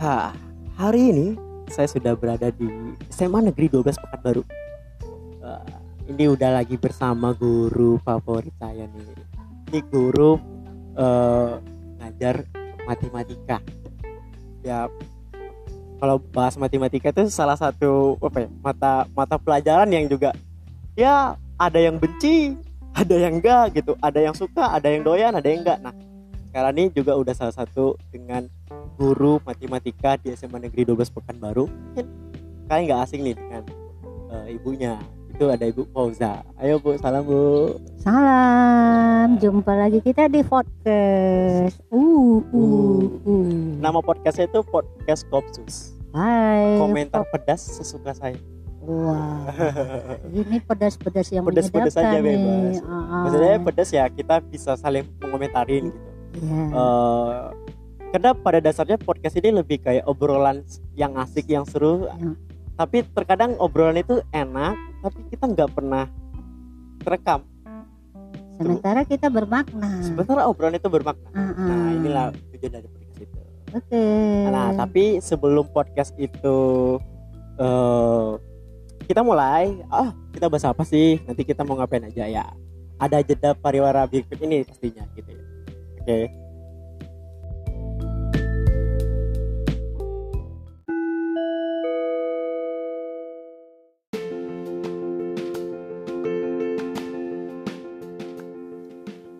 Nah, hari ini saya sudah berada di SMA Negeri 12 Pekanbaru. Wah, Ini udah lagi bersama guru favorit saya nih. Ini guru eh, ngajar matematika. Ya kalau bahas matematika itu salah satu apa ya, mata mata pelajaran yang juga ya ada yang benci ada yang enggak gitu. Ada yang suka ada yang doyan ada yang enggak. Nah sekarang ini juga udah salah satu dengan guru matematika di SMA Negeri 12 Pekanbaru. Mungkin kalian nggak asing nih dengan eh, ibunya. Itu ada ibu Fauza. Ayo bu. Salam bu. Salam, jumpa lagi kita di podcast. Uh, uh, uh. nama podcastnya itu podcast Kopsus. Hai. komentar pedas sesuka saya. Wah, ini pedas-pedas yang Pedas-pedas aja bebas. Ah, ah. maksudnya pedas ya kita bisa saling mengomentarin gitu Iya. Eh, karena pada dasarnya podcast ini lebih kayak obrolan yang asik yang seru Ya. tapi terkadang obrolan itu enak tapi kita nggak pernah terekam Sementara kita bermakna. sebenarnya obrolan itu bermakna Ah, ah. nah inilah tujuan dari podcast itu Oke. nah tapi sebelum podcast itu eh kita mulai ah kita bahas apa sih nanti kita mau ngapain aja ya ada jeda pariwara berikut ini pastinya gitu ya oke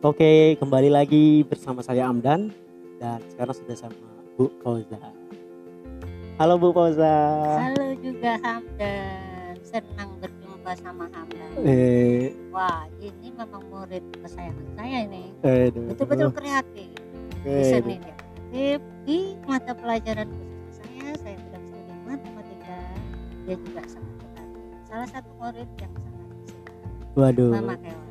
Oke, kembali lagi bersama saya Amdan dan sekarang sudah sama Bu Fauza. Halo Bu Fauza. Halo juga Hamdan. Senang berjumpa sama Hamdan. Eh, Wah, ini memang murid kesayangan saya ini. aduh. Betul-betul kreatif. Oke, Di seni kreatif di mata pelajaran khusus saya, saya sedang studi matematika. Dia juga sangat kreatif. Salah satu murid yang sangat bisa Waduh. memakai warna.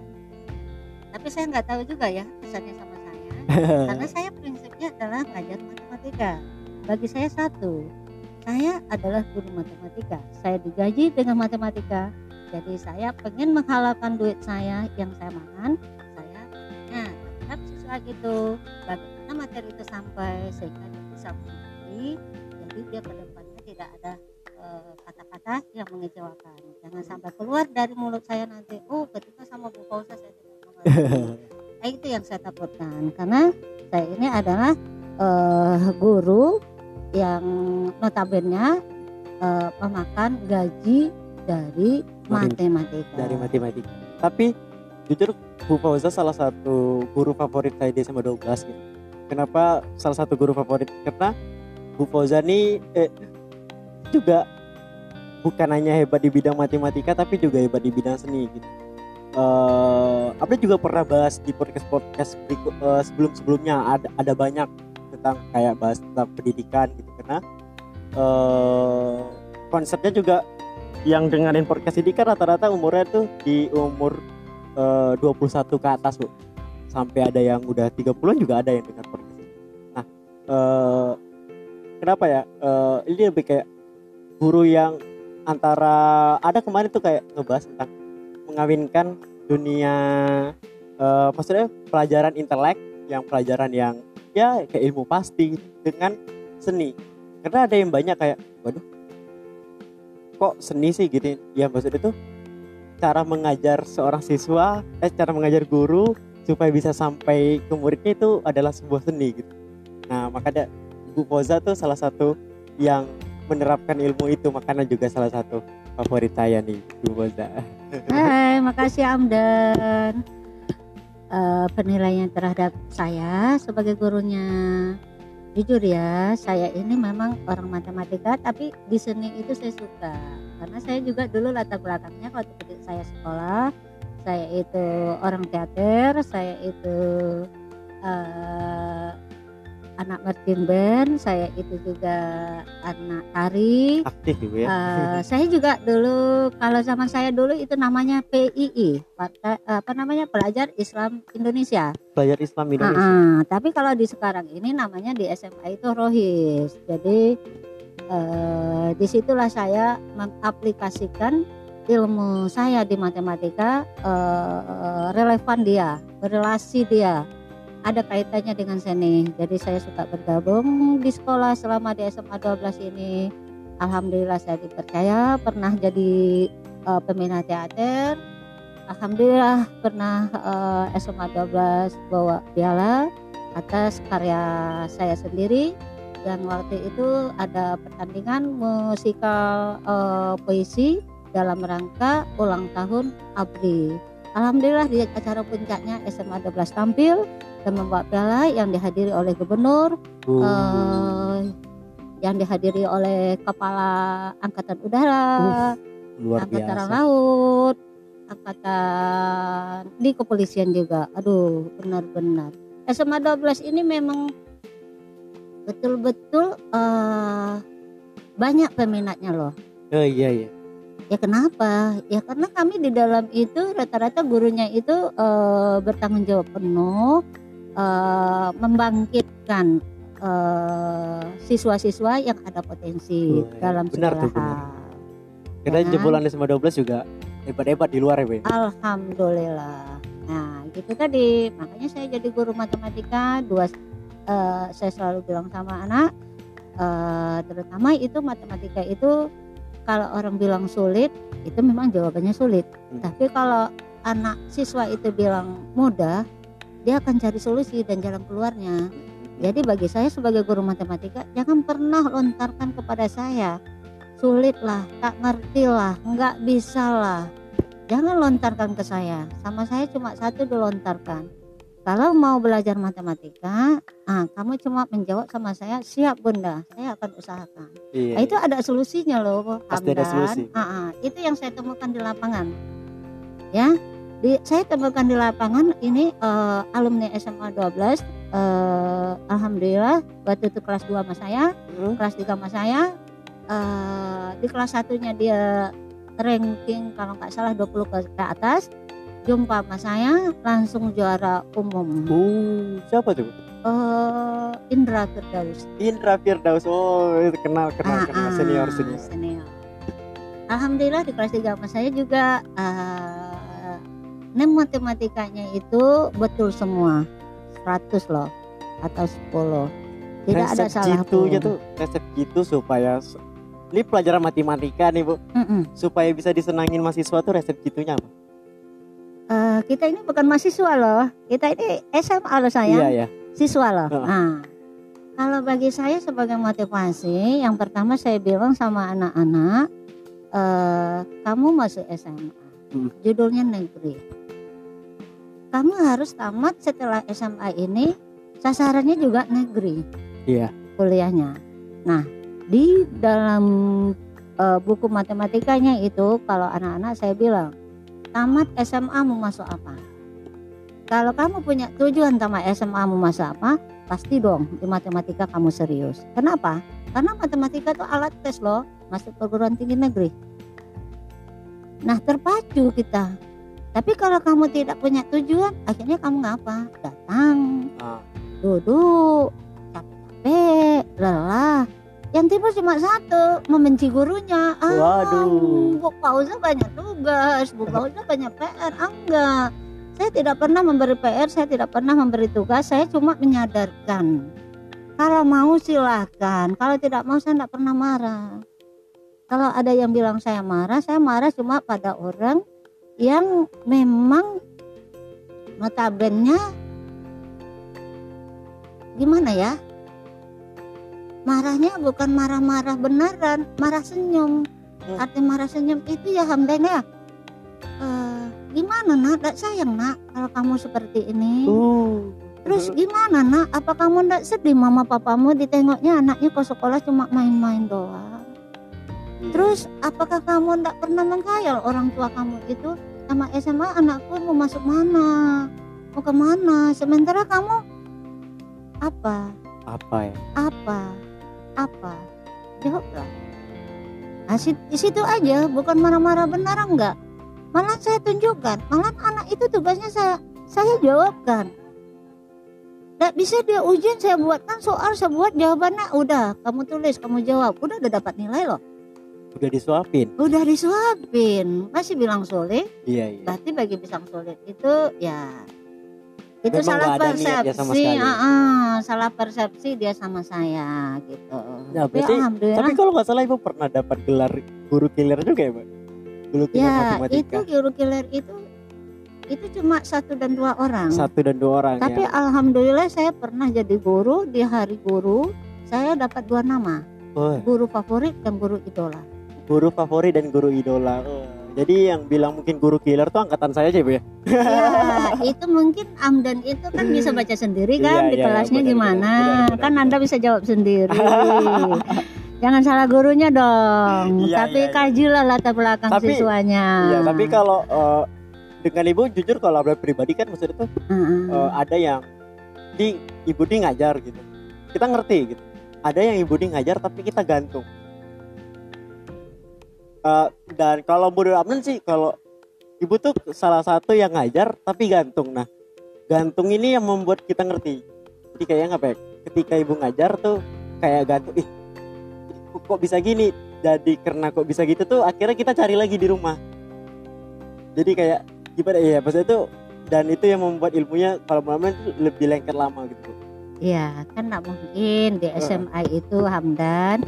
Tapi saya nggak tahu juga ya pesannya sama saya. Karena saya prinsipnya adalah ngajar matematika. Bagi saya satu, saya adalah guru matematika. Saya digaji dengan matematika. Jadi saya pengen menghalalkan duit saya yang saya makan, saya nah terhadap siswa itu bagaimana materi itu sampai sehingga dia bisa mengerti. Jadi dia ke depannya tidak ada eh, kata-kata yang mengecewakan. Jangan sampai keluar dari mulut saya nanti, oh ketika sama Bu Fauza saya. Nah, itu yang saya takutkan karena saya ini adalah eh, guru yang notabene eh, memakan gaji dari matematika. Dari matematika. Tapi jujur Bu Fauza salah satu guru favorit saya di SMA 12 gitu. Kenapa salah satu guru favorit? Karena Bu Fauza ini eh, juga bukan hanya hebat di bidang matematika tapi juga hebat di bidang seni gitu. Eh, Abda juga pernah bahas di podcast podcast berikut eh, sebelum sebelumnya ada ada banyak tentang kayak bahas tentang pendidikan gitu karena eh, konsepnya juga yang dengerin podcast ini kan rata-rata umurnya tuh di umur eh, 21 ke atas bu. Sampai ada yang udah 30-an juga ada yang dengar podcast nah eh, kenapa ya? Eh, ini lebih kayak guru yang antara ada kemarin tuh kayak ngebahas tentang mengawinkan dunia eh, maksudnya pelajaran intelek yang pelajaran yang ya kayak ilmu pasti dengan seni. Karena ada yang banyak kayak waduh kok seni sih? Gitu. Ya maksudnya tuh cara mengajar seorang siswa eh cara mengajar guru supaya bisa sampai ke muridnya itu adalah sebuah seni gitu. Nah makanya Bu Poza tuh salah satu yang menerapkan ilmu itu makanya juga salah satu favorit saya nih Bu Poza Hai, makasih Amdan. Eh, penilaian terhadap saya sebagai gurunya. Jujur ya, saya ini memang orang matematika, tapi di seni itu saya suka. Karena saya juga dulu latar belakangnya waktu saya sekolah, saya itu orang teater, saya itu eh, anak marching band, saya itu juga anak tari. Aktif ibu ya. Eh, saya juga dulu kalau zaman saya dulu itu namanya PII, Partai- apa namanya Pelajar Islam Indonesia. Pelajar Islam Indonesia. Ah, ah. tapi kalau di sekarang ini namanya di SMA itu Rohis. Jadi eh, di situlah saya mengaplikasikan ilmu saya di matematika eh, relevan dia, berrelasi dia, ada kaitannya dengan seni. Jadi saya suka bergabung di sekolah selama di SMA 12 ini. Alhamdulillah saya dipercaya pernah jadi eh, pembina teater. Alhamdulillah pernah eh, SMA 12 bawa piala atas karya saya sendiri dan waktu itu ada pertandingan musikal eh, puisi dalam rangka ulang tahun ABRI. Alhamdulillah di acara puncaknya SMA 12 tampil dan membawa piala yang dihadiri oleh gubernur, Oh. eh, yang dihadiri oleh kepala angkatan udara, luar angkatan biasa. laut, angkatan di kepolisian juga. Aduh, benar-benar. SMA 12 ini memang betul-betul eh, banyak peminatnya loh. Oh iya iya. Ya kenapa? Ya karena kami di dalam itu rata-rata gurunya itu eh, bertanggung jawab penuh eh, membangkitkan eh, siswa-siswa yang ada potensi Oh, dalam Benar segala tuh, benar. hal. Karena Ya kan? jebolan SMA 12 juga hebat-hebat di luar ya, Bu. Alhamdulillah. Nah, gitu tadi. Makanya saya jadi guru matematika. Dua, saya selalu bilang sama anak, terutama itu matematika itu kalau orang bilang sulit, itu memang jawabannya sulit. Hmm. Tapi kalau anak siswa itu bilang mudah, dia akan cari solusi dan jalan keluarnya. Jadi bagi saya sebagai guru matematika, jangan pernah lontarkan kepada saya sulit lah, tak ngerti lah, nggak bisa lah. Jangan lontarkan ke saya. Sama saya cuma satu dilontarkan. Kalau mau belajar matematika, ah, kamu cuma menjawab sama saya, siap bunda, saya akan usahakan. Iya. Nah, itu ada solusinya loh, Pasti ada solusi. Ah, ah, itu yang saya temukan di lapangan. Ya, di, saya temukan di lapangan ini eh, alumni SMA 12 eh, alhamdulillah waktu itu kelas 2 sama saya, Hmm. kelas 3 sama saya eh, di kelas satunya dia ranking kalau nggak salah 20 ke, ke atas jumpa sama saya langsung juara umum Oh, siapa tuh? Bu? eh Indra Firdaus Indra Firdaus. Oh, itu kenal kenal Ah, kenal ah, senior senior. senior. Alhamdulillah di kelas 3 sama saya juga eh, nem matematikanya itu betul semua 100 loh atau 10 tidak ada resep salah jitunya pun. tuh resep jitu supaya ini pelajaran matematika nih bu Mm-mm. supaya bisa disenangin mahasiswa tuh resep jitunya apa? Kita ini bukan mahasiswa loh kita ini SMA loh sayang Iya ya. siswa loh. Heeh. Nah, kalau bagi saya sebagai motivasi, yang pertama saya bilang sama anak-anak, eh, kamu masuk SMA, Hmm. judulnya negeri. Kamu harus tamat setelah SMA ini, sasarannya juga negeri Iya. kuliahnya. Nah, di dalam eh, buku matematikanya itu, kalau anak-anak saya bilang, tamat SMA mau masuk apa? Kalau kamu punya tujuan tamat SMA mau masuk apa, pasti dong di matematika kamu serius. Kenapa? Karena matematika itu alat tes loh, masuk perguruan tinggi negeri. Nah terpacu kita. Tapi kalau kamu tidak punya tujuan, akhirnya kamu ngapa? Datang, Ah, duduk, capek-capek, lelah. Yang timbul cuma satu, membenci gurunya. Ah, Waduh. Bu Pauza banyak tugas, Bu banyak PR. Ah, enggak. Saya tidak pernah memberi PR, saya tidak pernah memberi tugas, saya cuma menyadarkan. Kalau mau silahkan, kalau tidak mau saya tidak pernah marah. Kalau ada yang bilang saya marah, saya marah cuma pada orang yang memang notabene gimana ya marahnya bukan marah-marah beneran marah senyum Hmm. arti marah senyum itu ya Hamdan ya? Eh, gimana nak? Tak sayang nak kalau kamu seperti ini. Uh. terus gimana nak? Apa kamu ndak sedih mama papamu ditengoknya anaknya ke sekolah cuma main-main doang? Terus apakah kamu ndak pernah menghayal orang tua kamu itu? Sama SMA anakku mau masuk mana? Mau ke mana sementara kamu apa? Apa ya? apa? Apa? Jawablah nah, di situ aja bukan marah-marah benar enggak. Malah saya tunjukkan malah anak itu tugasnya saya saya jawabkan. Nggak bisa dia ujian saya buatkan soal saya buat jawabannya udah kamu tulis kamu jawab. Udah udah dapat nilai loh. Udah disuapin. udah disuapin. Masih bilang sulit? Iya iya. berarti bagi pisang sulit itu ya itu Memang salah sama persepsi sekali. ah, salah persepsi dia sama saya gitu Ya, tapi berarti- alhamdulillah Tapi kalau nggak salah ibu pernah dapat gelar guru killer juga ya, Mbak? Guru killer ya matematika. itu guru killer itu itu cuma satu dan dua orang Satu dan dua orang tapi ya. alhamdulillah saya pernah jadi guru di hari guru saya dapat dua nama Oh, guru favorit dan guru idola guru favorit dan guru idola. Oh, Jadi yang bilang mungkin guru killer tuh angkatan saya aja, Bu ya. ya itu mungkin Amdan itu kan bisa baca sendiri kan Iya, di iya, kelasnya benar, gimana benar, benar, kan anda bisa jawab sendiri jangan salah gurunya dong Iya, tapi iya, iya. kajilah latar belakang Tapi- siswanya Iya, tapi kalau eh, dengan ibu jujur kalau Abra pribadi kan maksudnya tuh eh, ada yang di ibu di ngajar gitu. Kita ngerti gitu. Ada yang ibu di ngajar tapi kita gantung. Eh, dan kalau menurut Amnan sih kalau ibu tuh salah satu yang ngajar tapi gantung. Nah, gantung ini yang membuat kita ngerti. Jadi kayaknya apa ya? Ketika ibu ngajar tuh kayak gantung. Ih, kok- bisa gini? Jadi karena kok bisa gitu tuh akhirnya kita cari lagi di rumah. Jadi kayak gimana ya? Maksudnya tuh dan itu yang membuat ilmunya kalau tuh lebih lengket lama gitu. Iya, kan nggak mungkin di SMA itu Hamdan.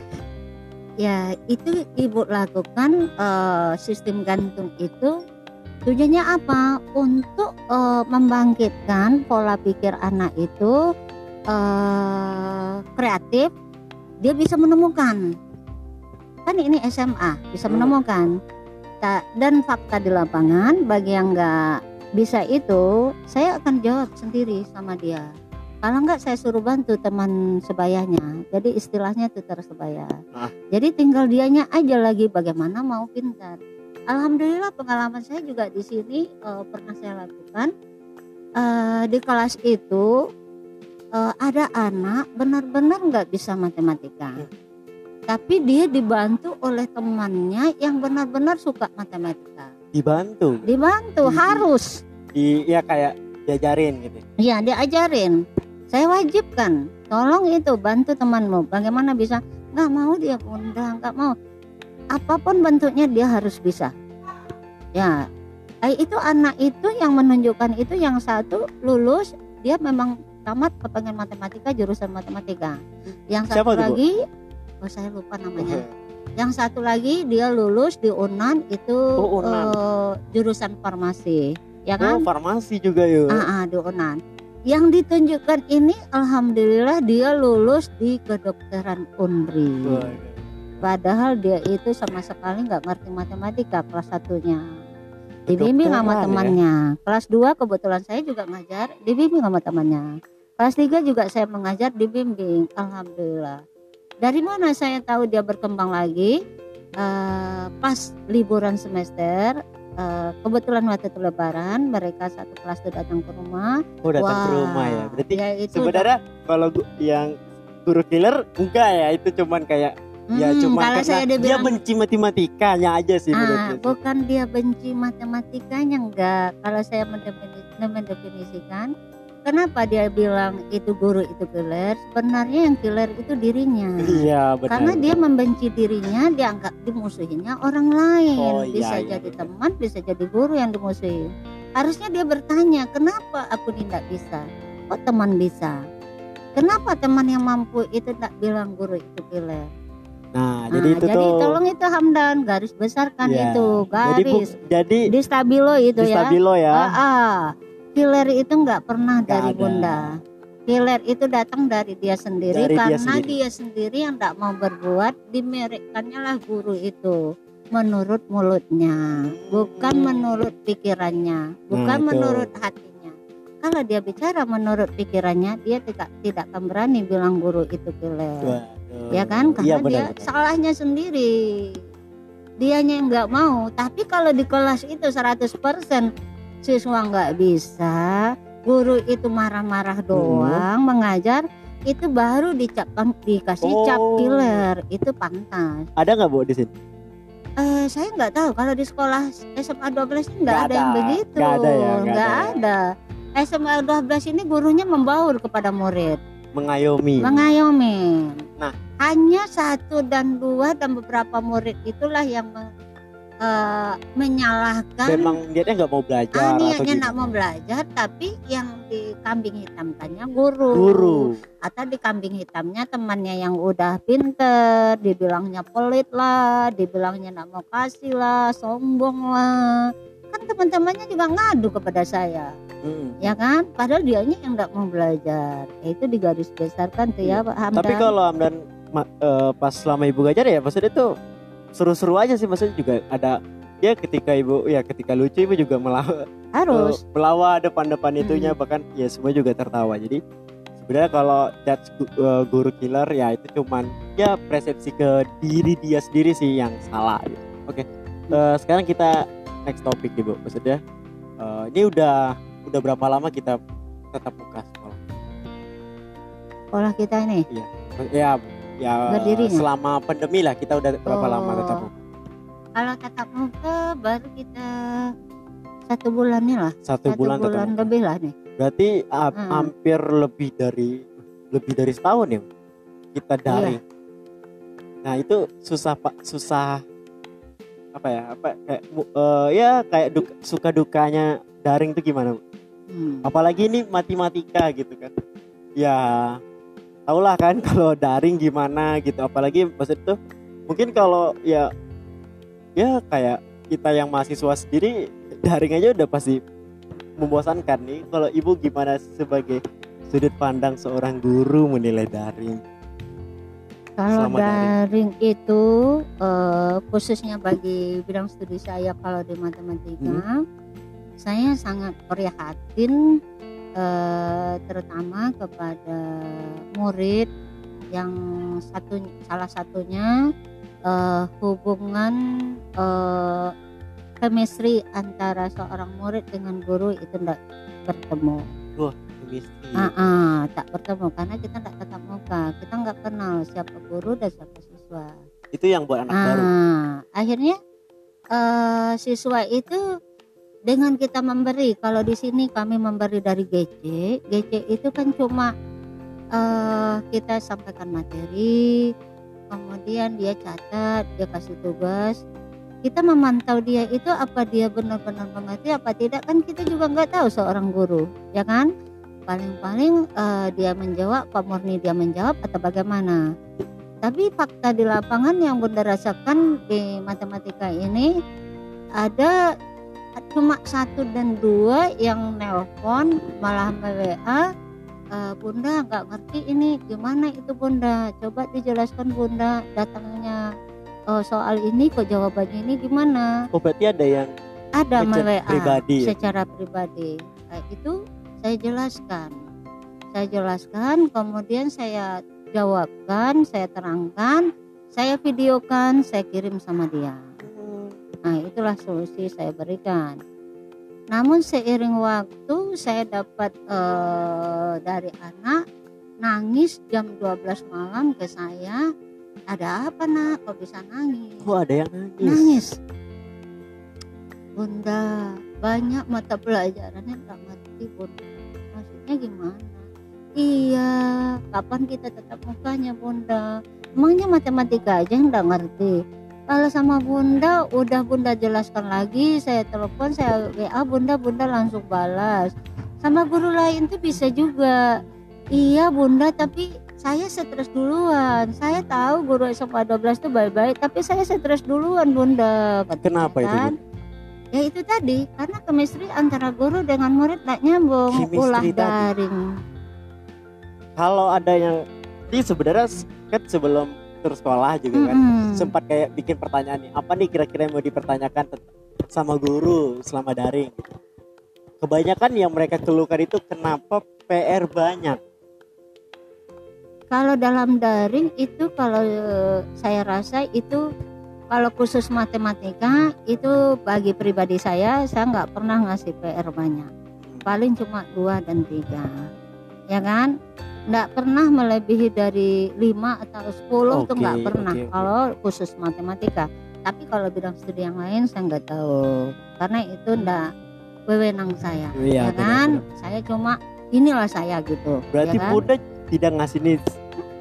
Ya, itu ibu lakukan eh, sistem gantung itu tujuannya apa? Untuk eh, membangkitkan pola pikir anak itu eh, kreatif. Dia bisa menemukan. Kan ini SMA bisa Hmm. menemukan. Dan fakta di lapangan bagi yang nggak bisa itu, saya akan jawab sendiri sama dia kalau enggak saya suruh bantu teman sebayanya jadi istilahnya tutor sebaya Ah. jadi tinggal dianya aja lagi bagaimana mau pintar alhamdulillah pengalaman saya juga di sini eh, pernah saya lakukan Eh, di kelas itu eh, ada anak benar-benar nggak bisa matematika Hmm. tapi dia dibantu oleh temannya yang benar-benar suka matematika Dibantu. dibantu Hmm. harus Di ya kayak diajarin gitu. Iya diajarin. Saya wajibkan. Tolong itu bantu temanmu. Bagaimana bisa? Nggak mau dia bunda, nggak mau. Apa pun bentuknya dia harus bisa. Ya, eh, itu anak itu yang menunjukkan itu yang satu lulus dia memang tamat kepengen matematika jurusan matematika. Yang Siapa satu Bu? lagi, oh saya lupa namanya. Yang satu lagi dia lulus di Unan itu Oh, Unan. eh, jurusan farmasi, ya Oh, kan? farmasi juga yuk. Ah, ah, di Unan. Yang ditunjukkan ini alhamdulillah dia lulus di kedokteran Unri. Padahal dia itu sama sekali nggak ngerti matematika kelas satunya. Dibimbing sama ya? temannya. Kelas 2 kebetulan saya juga ngajar, dibimbing sama temannya. Kelas 3 juga saya mengajar, dibimbing. Alhamdulillah. Dari mana saya tahu dia berkembang lagi? Eh, pas liburan semester, eh, kebetulan waktu itu lebaran, mereka satu kelas itu datang ke rumah. Oh, datang ke Wah, rumah ya. Berarti ya itu sebenarnya kalau yang guru killer enggak ya itu cuman kayak ya Hmm, cuma kalau karena saya dia dibilang benci matematikanya aja sih Ah, bukan dia benci matematikanya enggak. Kalau saya mendefini- mendefinisikan, kenapa dia bilang itu guru itu killer? Sebenarnya yang killer itu dirinya. Iya benar. Karena dia membenci dirinya, dia anggap dimusuhinya orang lain. Oh, iya, bisa iya, jadi benar. teman, bisa jadi guru yang dimusuhin. Harusnya dia bertanya, kenapa aku tidak bisa? Kok teman bisa? Kenapa teman yang mampu itu tak bilang guru itu killer? Nah, Nah, jadi itu jadi tuh tolong itu Hamdan garis besarkan Iya. itu Jadi bu- garis jadi di stabilo itu di ya. stabilo ya. Ah, ah. Killer itu nggak pernah Nggak dari ada. bunda. Killer itu datang dari dia sendiri Dari dia karena sendiri. dia sendiri yang tidak mau berbuat dimerikkannya lah guru itu menurut mulutnya, bukan Hmm. menurut pikirannya, bukan itu. menurut hatinya. Kalau dia bicara menurut pikirannya, dia tidak tidak akan berani bilang guru itu killer Waduh. ya kan Iya karena benar. dia benar. salahnya sendiri dianya yang nggak mau tapi kalau di kelas itu 100% siswa nggak bisa guru itu marah-marah doang mengajar itu baru dicap dikasih cap Oh. killer itu pantas Ada nggak bu di sini? Eh, saya nggak tahu kalau di sekolah SMA 12 ini nggak ada yang begitu. Nggak ada ya, nggak Nggak ada ada. SMA 12 ini gurunya membaur kepada murid, Mengayomi. mengayomi. Nah. hanya satu dan dua dan beberapa murid itulah yang eh, menyalahkan Memang niatnya nggak mau belajar ah, niatnya nggak mau belajar, tapi yang dikambing hitamkannya guru. Guru. atau di kambing hitamnya temannya yang udah pinter dibilangnya pelit lah dibilangnya nggak mau kasih lah sombong lah. Kan teman-temannya juga ngadu kepada saya. Mm. ya kan? Padahal dianya yang nggak mau belajar. Ya, itu digaris besarkan tuh ya Pak Hamdan. Tapi kalau Hamdan ma- eh, pas selama ibu ngajar ya maksudnya itu seru-seru aja sih maksudnya juga ada ya ketika ibu ya ketika lucu ibu juga melawan harus. melawan depan-depan Hmm. itunya bahkan ya semua juga tertawa. Jadi sebenarnya kalau judge gu- eh, guru killer ya itu cuman ya persepsi ke diri dia sendiri sih yang salah gitu. Oke eh, sekarang kita next topik ibu. Maksudnya eh, ini udah udah berapa lama kita tetap muka sekolah? Sekolah kita ini? Ya ya Berdirinya? selama pandemi lah kita udah berapa Oh. lama tetap muka kalau tatap muka baru kita satu bulan nih lah satu, satu bulan, tetap bulan lebih lah nih berarti Hmm. hampir lebih dari lebih dari setahun ya kita Iya. daring nah itu susah pak susah apa ya apa kayak eh, ya kayak duk- suka dukanya daring tuh gimana Bu? Hmm. apalagi ini matematika gitu kan ya tau lah kan kalau daring gimana gitu. Apalagi maksud tuh mungkin kalau ya ya kayak kita yang mahasiswa sendiri daring aja udah pasti membosankan nih. Kalau ibu gimana sebagai sudut pandang seorang guru menilai daring? Kalau Selama daring. itu eh, khususnya bagi bidang studi saya kalau di matematika, saya sangat prihatin eh, terutama kepada murid yang satu salah satunya eh, hubungan eh, chemistry antara seorang murid dengan guru itu tidak bertemu. Chemistry. Ah, ah, tak bertemu karena kita tidak tatap muka, kita nggak kenal siapa guru dan siapa siswa. itu yang buat anak baru Ah, akhirnya eh, siswa itu dengan kita memberi, kalau di sini kami memberi dari GC, GC itu kan cuma eh, kita sampaikan materi, kemudian dia catat, dia kasih tugas. Kita memantau dia itu apa dia benar-benar mengerti apa tidak kan kita juga nggak tahu seorang guru, ya kan? Paling-paling eh, dia menjawab, Pak Murni dia menjawab atau bagaimana? Tapi fakta di lapangan yang Bunda rasakan di matematika ini ada cuma satu dan dua yang nelpon malah WA "Eh, Bunda nggak ngerti ini gimana itu Bunda. Coba dijelaskan Bunda datangnya. Eh, soal ini kok jawabannya ini gimana? Oh berarti ada yang ada WA pribadi ya? secara pribadi. Nah, itu saya jelaskan. Saya jelaskan kemudian saya jawabkan saya terangkan saya videokan saya kirim sama dia nah itulah solusi saya berikan. Namun seiring waktu saya dapat eh, dari anak nangis jam 12 malam ke saya ada apa nak? Kok bisa nangis? Oh ada yang nangis? Nangis. Bunda banyak mata pelajarannya nggak ngerti Bunda. Maksudnya gimana? Iya kapan kita tetap mukanya Bunda? Emangnya matematika aja yang nggak ngerti kalau sama Bunda udah Bunda jelaskan lagi saya telepon saya WA Bunda Bunda langsung balas sama guru lain tuh bisa juga iya Bunda tapi saya stres duluan saya tahu guru SMA 12 itu baik-baik tapi saya stres duluan Bunda katanya kenapa itu kan. Bu? ya itu tadi karena chemistry antara guru dengan murid tak nyambung Chemistry ulah tadi. daring kalau ada yang ini sebenarnya kan sebelum terus sekolah juga kan. Mm-mm. sempat kayak bikin pertanyaan nih apa nih kira-kira yang mau dipertanyakan sama guru selama daring? Kebanyakan yang mereka keluhkan itu kenapa PR banyak? Kalau dalam daring itu kalau eh, saya rasa itu kalau khusus matematika itu bagi pribadi saya saya nggak pernah ngasih PR banyak. Paling cuma dua dan tiga. Ya kan nggak pernah melebihi dari 5 atau 10 tuh Oke, nggak pernah oke, oke. kalau khusus matematika tapi kalau bidang studi yang lain saya nggak tahu karena itu nggak wewenang saya Iya, ya kan benar-benar. saya cuma inilah saya gitu Berarti ya kan? Bunda tidak ngasih nih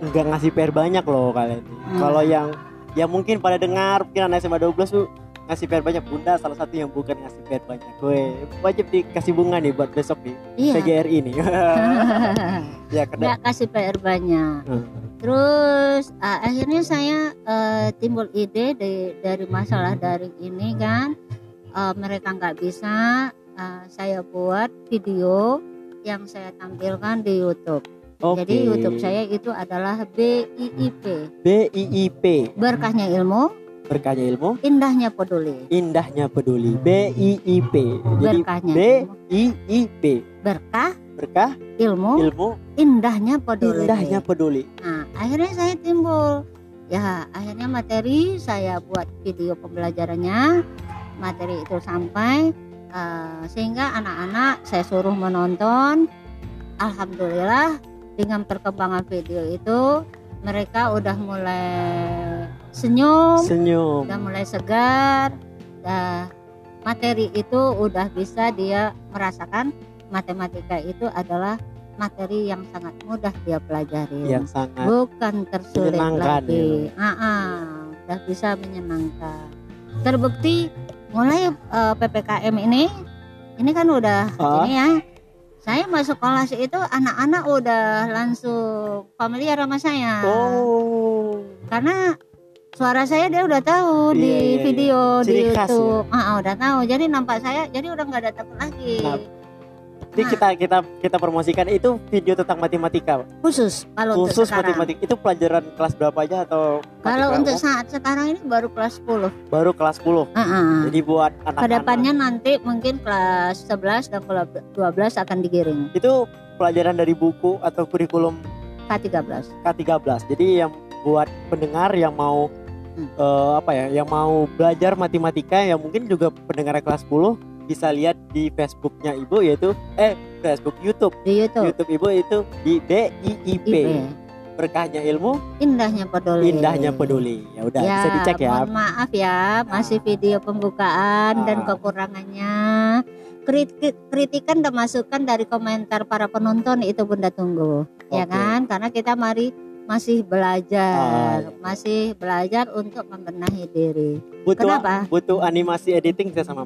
nggak ngasih PR banyak loh kalian. Hmm. Kalau yang ya mungkin pada dengar mungkin anak SMA 12 tuh ngasih PR banyak. Bunda salah satu yang bukan ngasih PR banyak. Gue wajib dikasih bunga nih buat besok nih. Iya. PGRI nih. ya karena nggak kasih PR banyak. Hmm. terus ah, akhirnya saya eh, timbul ide dari, dari masalah daring ini kan. Eh, mereka nggak bisa ah, saya buat video yang saya tampilkan di YouTube. Oke. jadi YouTube saya itu adalah BIIP BIIP berkahnya ilmu berkahnya ilmu? Indahnya peduli. Indahnya peduli. BIIP jadi berkahnya B. I I P. berkah? Berkah? Ilmu? Ilmu. Indahnya peduli. Indahnya peduli. Nah, akhirnya saya timbul. Ya, akhirnya materi saya buat video pembelajarannya. Materi itu sampai eh, sehingga anak-anak saya suruh menonton. Alhamdulillah dengan perkembangan video itu mereka udah mulai senyum, senyum. Udah mulai segar. Dah materi itu udah bisa dia merasakan. Matematika itu adalah materi yang sangat mudah dia pelajari yang sangat bukan tersulit lagi. ah ah, udah bisa menyenangkan. Terbukti mulai eh, ppkm ini ini kan udah Ah. ini ya. Saya masuk kelas itu anak-anak udah langsung familiar sama saya. Oh. Karena suara saya dia udah tahu Iya, di iya, iya. video di Ciri khas ya. YouTube ah ah, udah tahu. Jadi nampak saya jadi udah nggak ada takut lagi. Nah, Jadi Nah. kita kita kita promosikan itu video tentang matematika. Khusus kalau untuk khusus sekarang. matematika itu pelajaran kelas berapa aja atau kalau untuk saat sekarang ini baru kelas 10 baru kelas 10 Ah, ah. jadi buat anak-anak. Ke depannya nanti mungkin kelas 11 dan kelas 12 akan digiring. Itu pelajaran dari buku atau kurikulum K13. K13 jadi yang buat pendengar yang mau Hmm. eh, apa ya yang mau belajar matematika yang mungkin juga pendengar kelas 10 bisa lihat di Facebooknya ibu yaitu eh Facebook YouTube Di YouTube. YouTube ibu itu di BIIP IP. berkahnya ilmu Indahnya peduli. indahnya peduli ya udah Ya, bisa dicek ya Mohon maaf ya, masih video pembukaan dan Ah. kekurangannya. Kritik, kritikan dan masukan dari komentar para penonton itu Bunda tunggu, ya Oke. kan? Karena kita mari masih belajar, Ah, iya. masih belajar untuk membenahi diri. butuh Kenapa? butuh animasi editing saya sama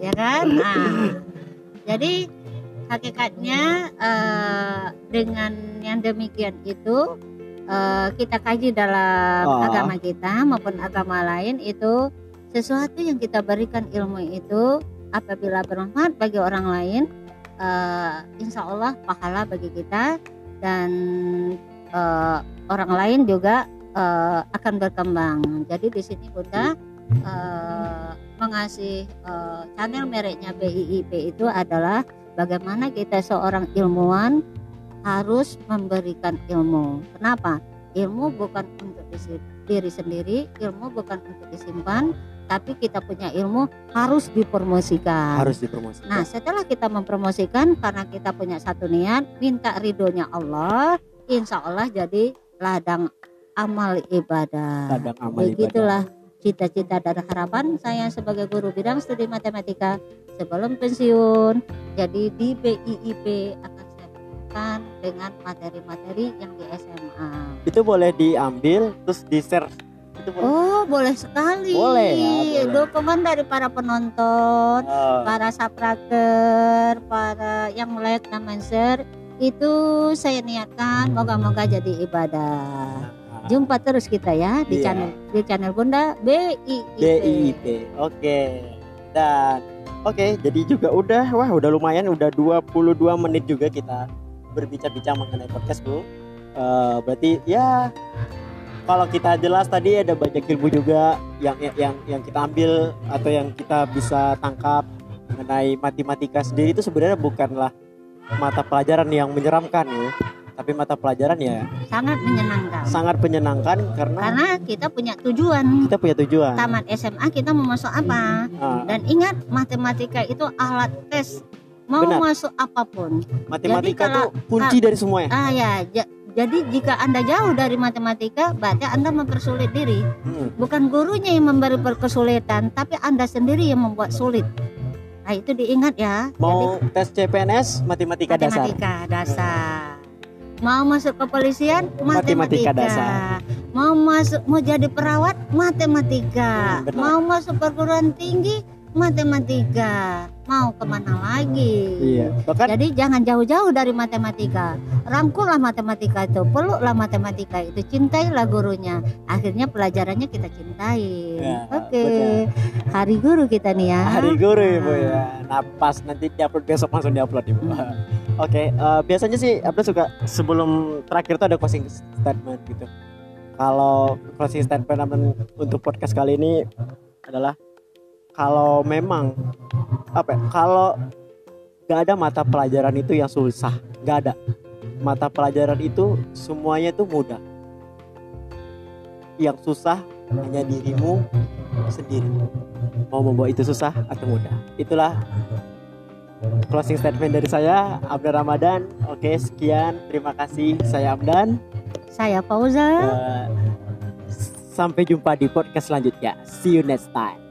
ya kan? Nah, jadi hakikatnya eh, dengan yang demikian itu eh, kita kaji dalam Oh. agama kita maupun agama lain itu sesuatu yang kita berikan ilmu itu apabila bermanfaat bagi orang lain, eh, insya Allah pahala bagi kita dan eh, orang lain juga eh, akan berkembang. Jadi di sini Bunda eh, mengasih eh, channel mereknya BIIP itu adalah bagaimana kita seorang ilmuwan harus memberikan ilmu. Kenapa? Ilmu bukan untuk diri sendiri, ilmu bukan untuk disimpan, tapi kita punya ilmu harus dipromosikan. harus dipromosikan Nah, setelah kita mempromosikan karena kita punya satu niat, minta ridhonya Allah, insya Allah jadi ladang amal ibadah. Ladang amal ibadah. Begitulah cita-cita dan harapan saya sebagai guru bidang studi matematika sebelum pensiun. Jadi di BIIP akan saya dengan materi-materi yang di SMA. itu boleh diambil terus di share itu boleh Oh, boleh sekali. Boleh ya, boleh. Dukungan dari para penonton, Oh, para subscriber, para yang like dan share itu saya niatkan moga-moga jadi ibadah. Jumpa terus kita ya di Iya. channel di channel Bunda BIIP. BIIP oke dan oke jadi juga udah wah udah lumayan udah 22 menit juga kita berbicara-bicara mengenai podcast bu Eh, berarti ya kalau kita jelas tadi ada banyak ilmu juga yang yang yang kita ambil atau yang kita bisa tangkap mengenai matematika sendiri itu sebenarnya bukanlah mata pelajaran yang menyeramkan ya tapi mata pelajaran ya Sangat menyenangkan. sangat menyenangkan karena Karena kita punya tujuan. kita punya tujuan Tamat SMA kita mau masuk apa? Ah, Dan ingat matematika itu alat tes mau Benar. masuk apa pun. Matematika Jadi kalau- tuh kunci dari semuanya. Ah ya, jadi jika Anda jauh dari matematika, berarti Anda mempersulit diri. Hmm. Bukan gurunya yang memberi kesulitan, tapi Anda sendiri yang membuat sulit. Nah, itu diingat ya. Mau tes CPNS matematika, Jadi dasar. matematika dasar. Mau masuk kepolisian, Matematika matematika. dasar. Mau masuk mau jadi perawat, matematika. Hmm, benar. mau masuk perguruan tinggi, matematika. Mau ke mana lagi? Iya. Bahkan Jadi jangan jauh-jauh dari matematika. Rangkullah matematika itu, peluklah matematika itu, cintailah gurunya. Akhirnya pelajarannya kita cintai. Ya, Oke. betul. Hari guru kita nih ya. hari guru ibu ya. Nah pas nanti diupload besok langsung diupload ibu. Oke, eh, biasanya sih Abda suka sebelum terakhir tuh ada closing statement gitu. Kalau closing statement untuk podcast kali ini adalah kalau memang apa ya, kalau nggak ada mata pelajaran itu yang susah, nggak ada. Mata pelajaran itu semuanya tuh mudah. Yang susah hanya dirimu sendiri. Mau membawa itu susah atau mudah. Itulah closing statement dari saya Abdan Ramadan oke sekian terima kasih saya Abdan Saya Fauza. Eh, sampai jumpa di podcast selanjutnya see you next time